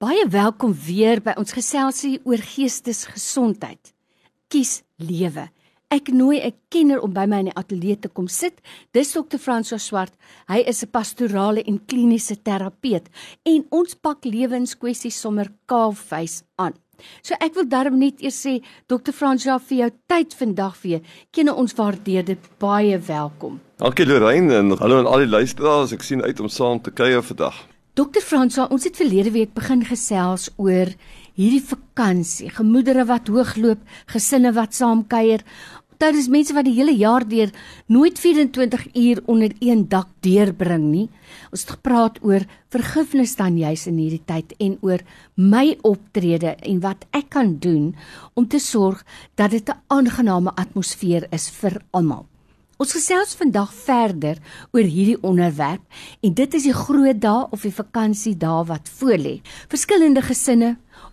Baie welkom weer by ons geselsie oor geestesgesondheid. Kies lewe. Ek nooi 'n kenner om by my in die ateljee te kom sit. Dis Dr. François Swart. Hy is 'n pastorale en kliniese terapeut en ons pak lewenskwessies sommer kaalvuis aan. So ek wil darm net eers sê Dr. François vir jou tyd vandag vir. Ken ons waardeer dit baie welkom. Dankie Lorraine en hallo aan al die luisteraars. Ek sien uit om saam te kuier vandag. Dokter Fransa, ons het verlede week begin gesels oor hierdie vakansie, gemoedere wat hoogloop, gesinne wat saam kuier. Daar is mense wat die hele jaar deur nooit 24 uur onder een dak deurbring nie. Ons het gepraat oor vergifnis dan juis in hierdie tyd en oor my optrede en wat ek kan doen om te sorg dat dit 'n aangename atmosfeer is vir almal. Ons gesels vandag verder oor hierdie onderwerp en dit is die groot dae of die vakansiedae wat voorlê. Verskillende gesinne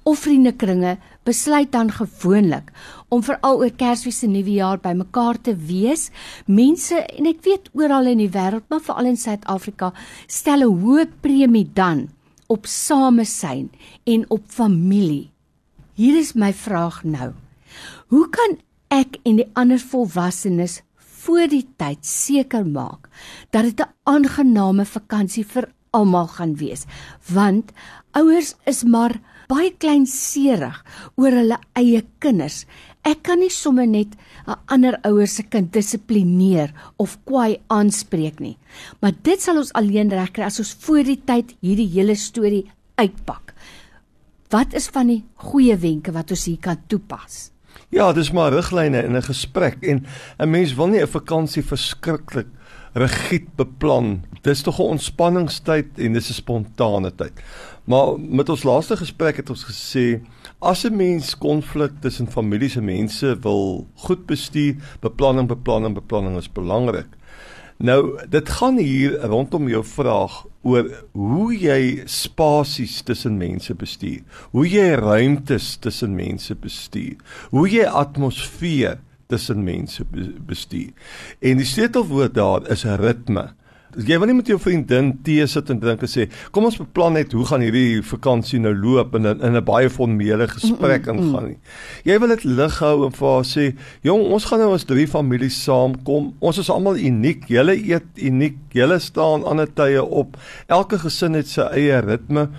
of vriendekringe besluit dan gewoonlik om veral oor Kersfees en Nuwejaar bymekaar te wees. Mense en ek weet oral in die wêreld, maar veral in Suid-Afrika, stel 'n hoë premie dan op samesyn en op familie. Hier is my vraag nou. Hoe kan ek en die ander volwassenes voor die tyd seker maak dat dit 'n aangename vakansie vir almal gaan wees want ouers is maar baie kleinserig oor hulle eie kinders. Ek kan nie sommer net 'n ander ouer se kind dissiplineer of kwaai aanspreek nie maar dit sal ons alleen regkry as ons voor die tyd hierdie hele storie uitpak. Wat is van die goeie wenke wat ons hier kan toepas Ja, dis maar riglyne in 'n gesprek en 'n mens wil nie 'n vakansie verskriklik rigied beplan. Dis tog 'n ontspanningstyd en dis 'n spontane tyd. Maar met ons laaste gesprek het ons gesê as 'n mens konflik tussen families en mense wil goed bestuur, beplanning, beplanning, beplanning is belangrik. Nou, dit gaan hier rondom jou vraag oor hoe jy spasies tussen mense bestuur. Hoe jy ruimtes tussen mense bestuur. Hoe jy atmosfeer tussen mense bestuur. En die sleutelwoord daar is ritme. Jy wil nie met jou vriendin tee sit en drink en sê, "Kom ons beplan net hoe gaan hierdie vakansie nou loop in 'n in 'n baie formele gesprek mm -mm, ingaan nie." Jy wil dit lig hou en vir haar sê, "Jong, ons gaan nou as drie families saamkom. Ons is almal uniek. Julle eet uniek. Julle staan ander tye op. Elke gesin het sy eie ritme."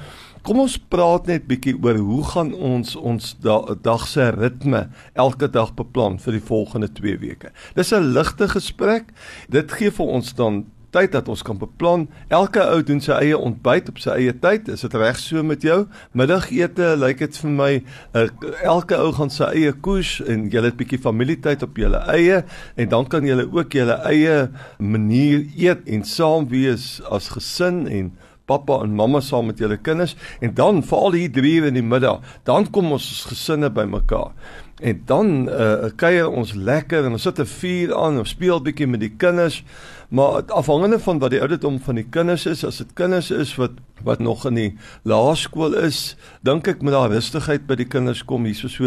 Kom ons praat net bietjie oor hoe gaan ons ons da dag se ritme elke dag beplan vir die volgende 2 weke. Dis 'n ligte gesprek. Dit gee vir ons dan tyd dat ons kan beplan. Elke ou doen sy eie ontbyt op sy eie tyd. Is dit reg so met jou? Middagete lyk dit vir my uh, elke ou gaan sy eie koes en jy het bietjie familietyd op julle eie en dan kan julle ook julle eie manier eet en saam wees as gesin en pappa en mamma saam met julle kinders en dan veral hier 3 uur in die middag, dan kom ons as gesinne bymekaar. En dan uh, kuier ons lekker en ons sit 'n vuur aan en speel bietjie met die kinders. Maar afhangende van wat die ouderdom van die kinders is, as dit kinders is wat wat nog in die laerskool is, dink ek met daai rustigheid by die kinders kom hier so, so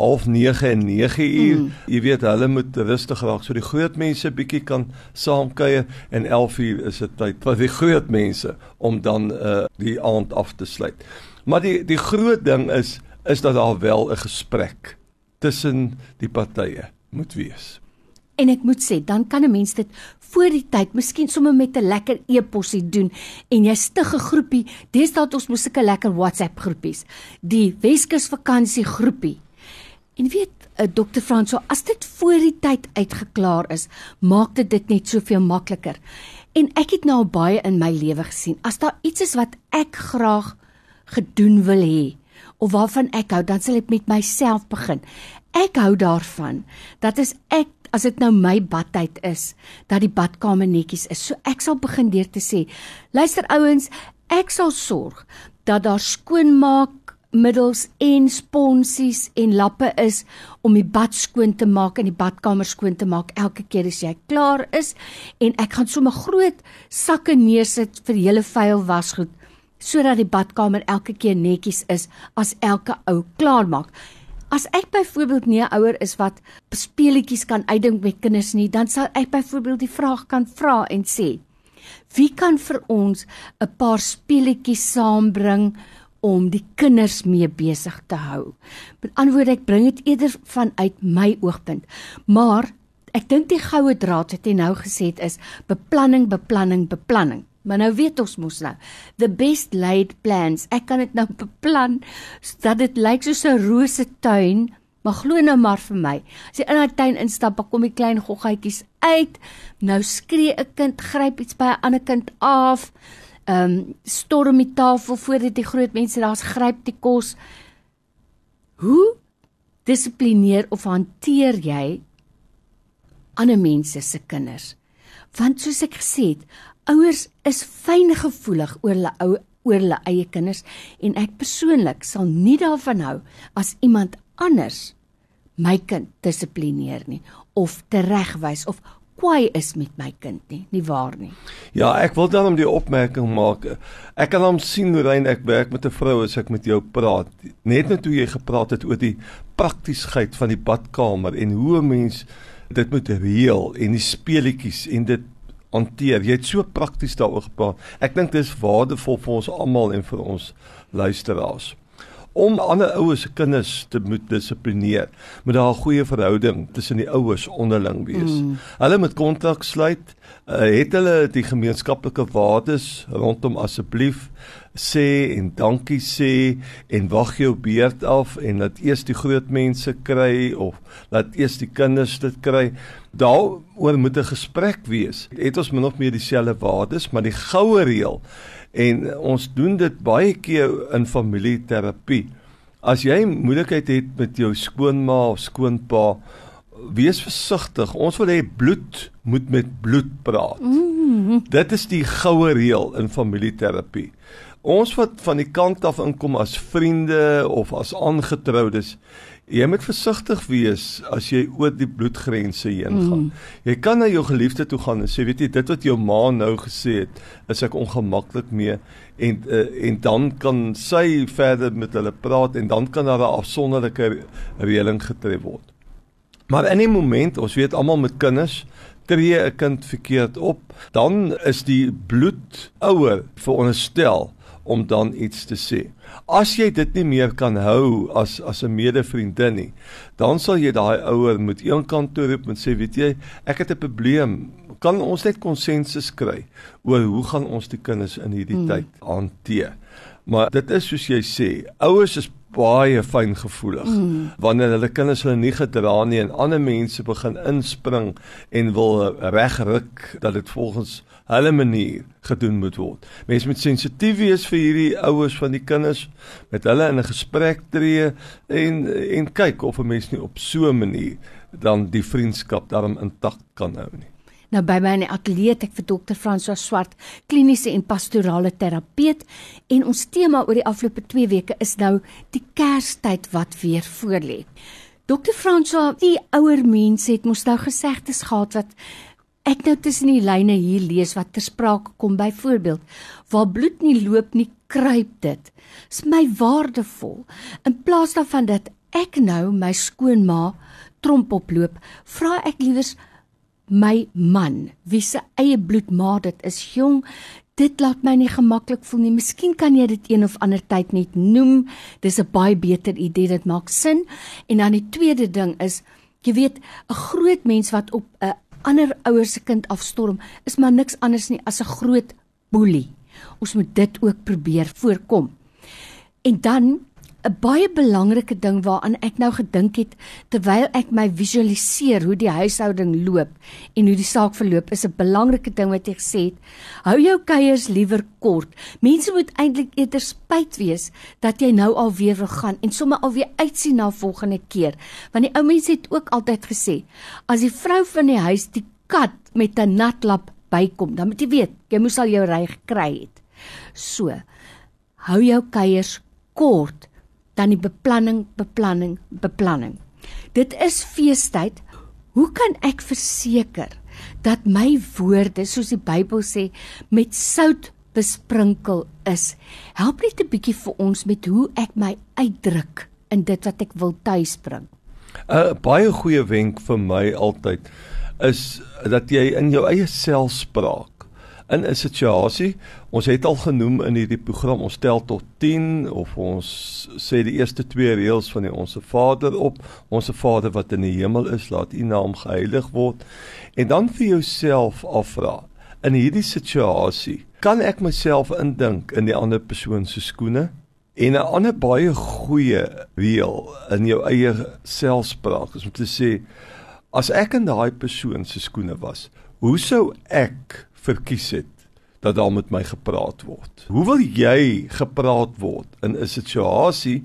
tussen 09:30 en 9:00. Mm. Jy weet hulle moet rustig raak so die groot mense bietjie kan saam kuier en 11:00 is dit tyd vir die groot mense om dan uh, die aand af te sluit. Maar die die groot ding is is dat daar wel 'n gesprek tussen die partye moet wees. En ek moet sê, dan kan 'n mens dit voor die tyd, miskien sommer met 'n lekker e-posie doen en jy stig 'n groepie. Deesdae het ons mos sulke lekker WhatsApp groepies. Die Weskus vakansie groepie. En weet, eh, Dr. Franso, as dit voor die tyd uitgeklaar is, maak dit dit net soveel makliker. En ek het nou baie in my lewe gesien. As daar iets is wat ek graag gedoen wil hê, of waarvan ek hou, dan sal ek met myself begin. Ek hou daarvan dat as ek as dit nou my badtyd is, dat die badkamer netjies is. So ek sal begin deur te sê, luister ouens, ek sal sorg dat daar skoonmaak middels en sponsies en lappe is om die bad skoon te maak en die badkamer skoon te maak elke keer as jy klaar is en ek gaan sommer groot sakke neersit vir hele vuil wasgoed sodat die badkamer elke keer netjies is as elke ou klaar maak. As ek byvoorbeeld nie 'n ouer is wat speletjies kan uitdink met kinders nie, dan sal ek byvoorbeeld die vraag kan vra en sê: Wie kan vir ons 'n paar speletjies saambring om die kinders mee besig te hou. Met ander woorde, ek bring dit eerder vanuit my oogpunt. Maar ek dink die goue draad wat jy nou gesê het is beplanning, beplanning, beplanning. Maar nou weet ons mos nou, the best laid plans. Ek kan dit nou beplan sodat dit lyk soos 'n rose tuin, maar glo nou maar vir my. As jy in daai tuin instap, dan kom die klein goggetjies uit. Nou skree 'n kind, gryp iets by 'n ander kind af. Ehm um, storm die tafel voordat die groot mense daar's gryp die kos. Hoe dissiplineer of hanteer jy ander mense se kinders? Want soos ek gesê het, ouers is fyngevoelig oor hulle ou oor hulle eie kinders en ek persoonlik sal nie daarvan hou as iemand anders my kind dissiplineer nie of teregwys of kwaai is met my kind nie, nie waar nie. Ja, ek wil dan om die opmerking maak. Ek kan hom sien hoe rein ek werk met 'n vrou as ek met jou praat. Net net hoe jy gepraat het oor die praktiesheid van die badkamer en hoe 'n mens dit moet reël en die speletjies en dit hanteer. Jy het so prakties daaroor gepraat. Ek dink dit is waardevol vir ons almal en vir ons luisteraars. Om ander ouers se kinders te moet dissiplineer, moet daar 'n goeie verhouding tussen die ouers onderling wees. Mm. Hulle moet kontak sluit. Uh, het hulle die gemeenskaplike waardes rondom asseblief sê en dankie sê en wag jou beurt af en laat eers die groot mense kry of laat eers die kinders dit kry. Daaroor moet 'n gesprek wees. Het ons min of meer dieselfde waardes, maar die goue reël en ons doen dit baie keer in familieterapie. As jy moeilikheid het met jou skoonma of skoonpa, wees versigtig. Ons wil hê bloed moet met bloed praat. Mm -hmm. Dit is die goue reël in familieterapie. Ons wat van die kant af inkom as vriende of as aangetroudes, jy moet versigtig wees as jy oor die bloedgrense heen mm. gaan. Jy kan na jou geliefde toe gaan en sê, weet jy, dit wat jou ma nou gesê het, is ek ongemaklik mee en uh, en dan kan sy verder met hulle praat en dan kan daar 'n afsonderlike reëling getref word. Maar in 'n oomblik, ons weet almal met kinders, tree 'n kind verkeerd op, dan is die bloed ouer veronderstel om dan iets te sê. As jy dit nie meer kan hou as as 'n medevriendin nie, dan sal jy daai ouer moet eenkant toe roep en sê, weet jy, ek het 'n probleem. Kan ons net konsensus kry oor hoe gaan ons die kinders in hierdie hmm. tyd hanteer? Maar dit is soos jy sê, ouers is baie fyngevoelig mm. wanneer hulle kinders hulle nie gedra nie en ander mense begin inspring en wil regruk dat dit volgens hulle manier gedoen moet word. Mense moet sensitief wees vir hierdie ouers van die kinders met hulle in 'n gesprek tree en en kyk of 'n mens nie op so 'n manier dan die vriendskap daarom intak kan hou nie. Nou by my in die ateljee ek vir dokter François Swart, kliniese en pastorale terapeut en ons tema oor die afgelope 2 weke is nou die Kerstyd wat weer voorlê. Dokter François, die ouer mense het mos nou gesegdes gehad wat ek nou tussen die lyne hier lees wat ter sprake kom byvoorbeeld waar bloed nie loop nie kruip dit. Dis my waardevol. In plaas daarvan dat ek nou my skoonma tromp oploop, vra ek liewers my man, wie se eie bloedmaat dit is, jong, dit laat my nie gemaklik voel nie. Miskien kan jy dit een of ander tyd net noem. Dis 'n baie beter idee, dit maak sin. En dan die tweede ding is, jy weet, 'n groot mens wat op 'n ander ouers se kind afstorm, is maar niks anders nie as 'n groot boelie. Ons moet dit ook probeer voorkom. En dan 'n baie belangrike ding waaraan ek nou gedink het terwyl ek my visualiseer hoe die huishouding loop en hoe die saak verloop is 'n belangrike ding wat jy gesê het. Hou jou kuiers liewer kort. Mense moet eintlik eerder spyt wees dat jy nou alweer wil gaan en sommer alweer uitsien na volgende keer. Want die ou mense het ook altyd gesê as die vrou van die huis die kat met 'n natlap bykom, dan moet jy weet, jy moes al jou ry gekry het. So, hou jou kuiers kort dan die beplanning, beplanning, beplanning. Dit is feestyd. Hoe kan ek verseker dat my woorde, soos die Bybel sê, met sout besprinkel is? Help net 'n bietjie vir ons met hoe ek my uitdruk in dit wat ek wil tuisbring. 'n Baie goeie wenk vir my altyd is dat jy in jou eie selfspraak in 'n situasie. Ons het al genoem in hierdie program, ons tel tot 10 of ons sê die eerste twee reëls van die Onse Vader op. Onse Vader wat in die hemel is, laat U naam geheilig word. En dan vir jouself afvra, in hierdie situasie, kan ek myself indink in die ander persoon se skoene? En 'n ander baie goeie reël in jou eie selfspraak is om te sê as ek in daai persoon se skoene was, hoe sou ek verkies het dat daar met my gepraat word? Hoe wil jy gepraat word in 'n situasie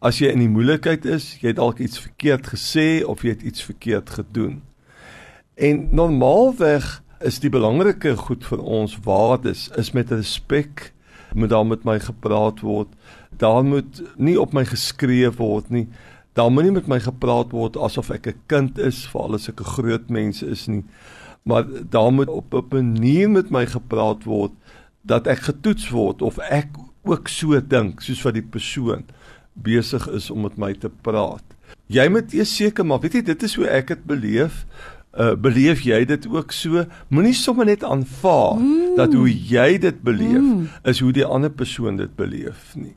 as jy in die moeilikheid is, jy het dalk iets verkeerd gesê of jy het iets verkeerd gedoen? En normaalweg is die belangrike goed vir ons waardes is met respek moet daar met my gepraat word. Daar moet nie op my geskree word nie. Daar moet nie met my gepraat word asof ek 'n kind is, veral as ek 'n groot mens is nie. Maar daar moet op 'n manier met my gepraat word dat ek getoets word of ek ook so dink soos wat die persoon besig is om met my te praat. Jy moet eers seker maak, weet jy, dit is hoe ek dit beleef. Uh beleef jy dit ook so? Moenie sommer net aanvaar mm. dat hoe jy dit beleef mm. is hoe die ander persoon dit beleef nie.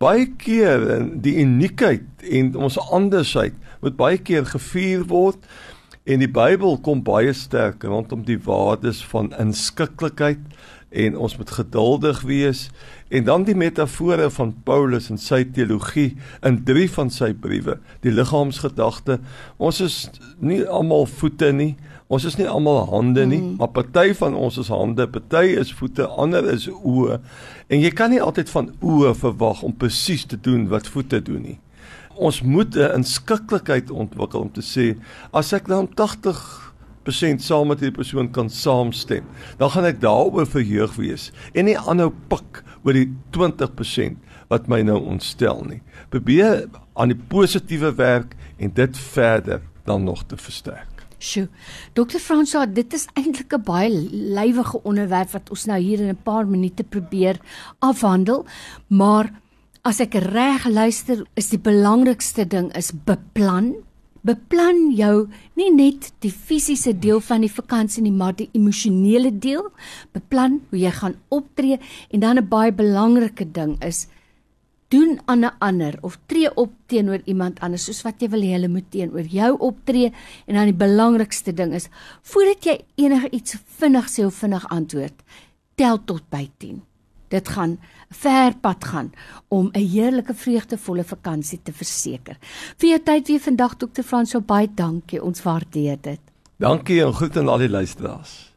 Baie keer die uniekheid en ons andersheid moet baie keer gevier word en die Bybel kom baie sterk rondom die waardes van inskikkelikheid en ons moet geduldig wees En dan die metafore van Paulus en sy teologie in drie van sy briewe, die liggaamsgedagte. Ons is nie almal voete nie. Ons is nie almal hande nie, mm. maar party van ons is hande, party is voete, ander is oë. En jy kan nie altyd van oë verwag om presies te doen wat voete doen nie. Ons moet 'n inskikkelikheid ontwikkel om te sê as ek dan 80 100% saam met hierdie persoon kan saamstem, dan gaan ek daaroor verheug wees en nie aanhou pik oor die 20% wat my nou ontstel nie. Probeer aan die positiewe werk en dit verder dan nog te versterk. Sjoe. Dokter Fransa, dit is eintlik 'n baie lywige onderwerp wat ons nou hier in 'n paar minute probeer afhandel, maar as ek reg luister, is die belangrikste ding is beplan, beplan jou nie net die fisiese deel van die vakansie nie, maar die emosionele deel. Beplan hoe jy gaan optree. En dan 'n baie belangrike ding is doen aan 'n ander of tree op teenoor iemand anders soos wat jy wil hê hulle moet teenoor jou optree. En dan die belangrikste ding is voordat jy enige iets vinnig sê of vinnig antwoord, tel tot by 10 dit gaan ver pad gaan om 'n heerlike vreugdevolle vakansie te verseker. Vir jou tyd weer vandag Dr. Frans, so baie dankie. Ons waardeer dit. Dankie en groet aan al die luisteraars.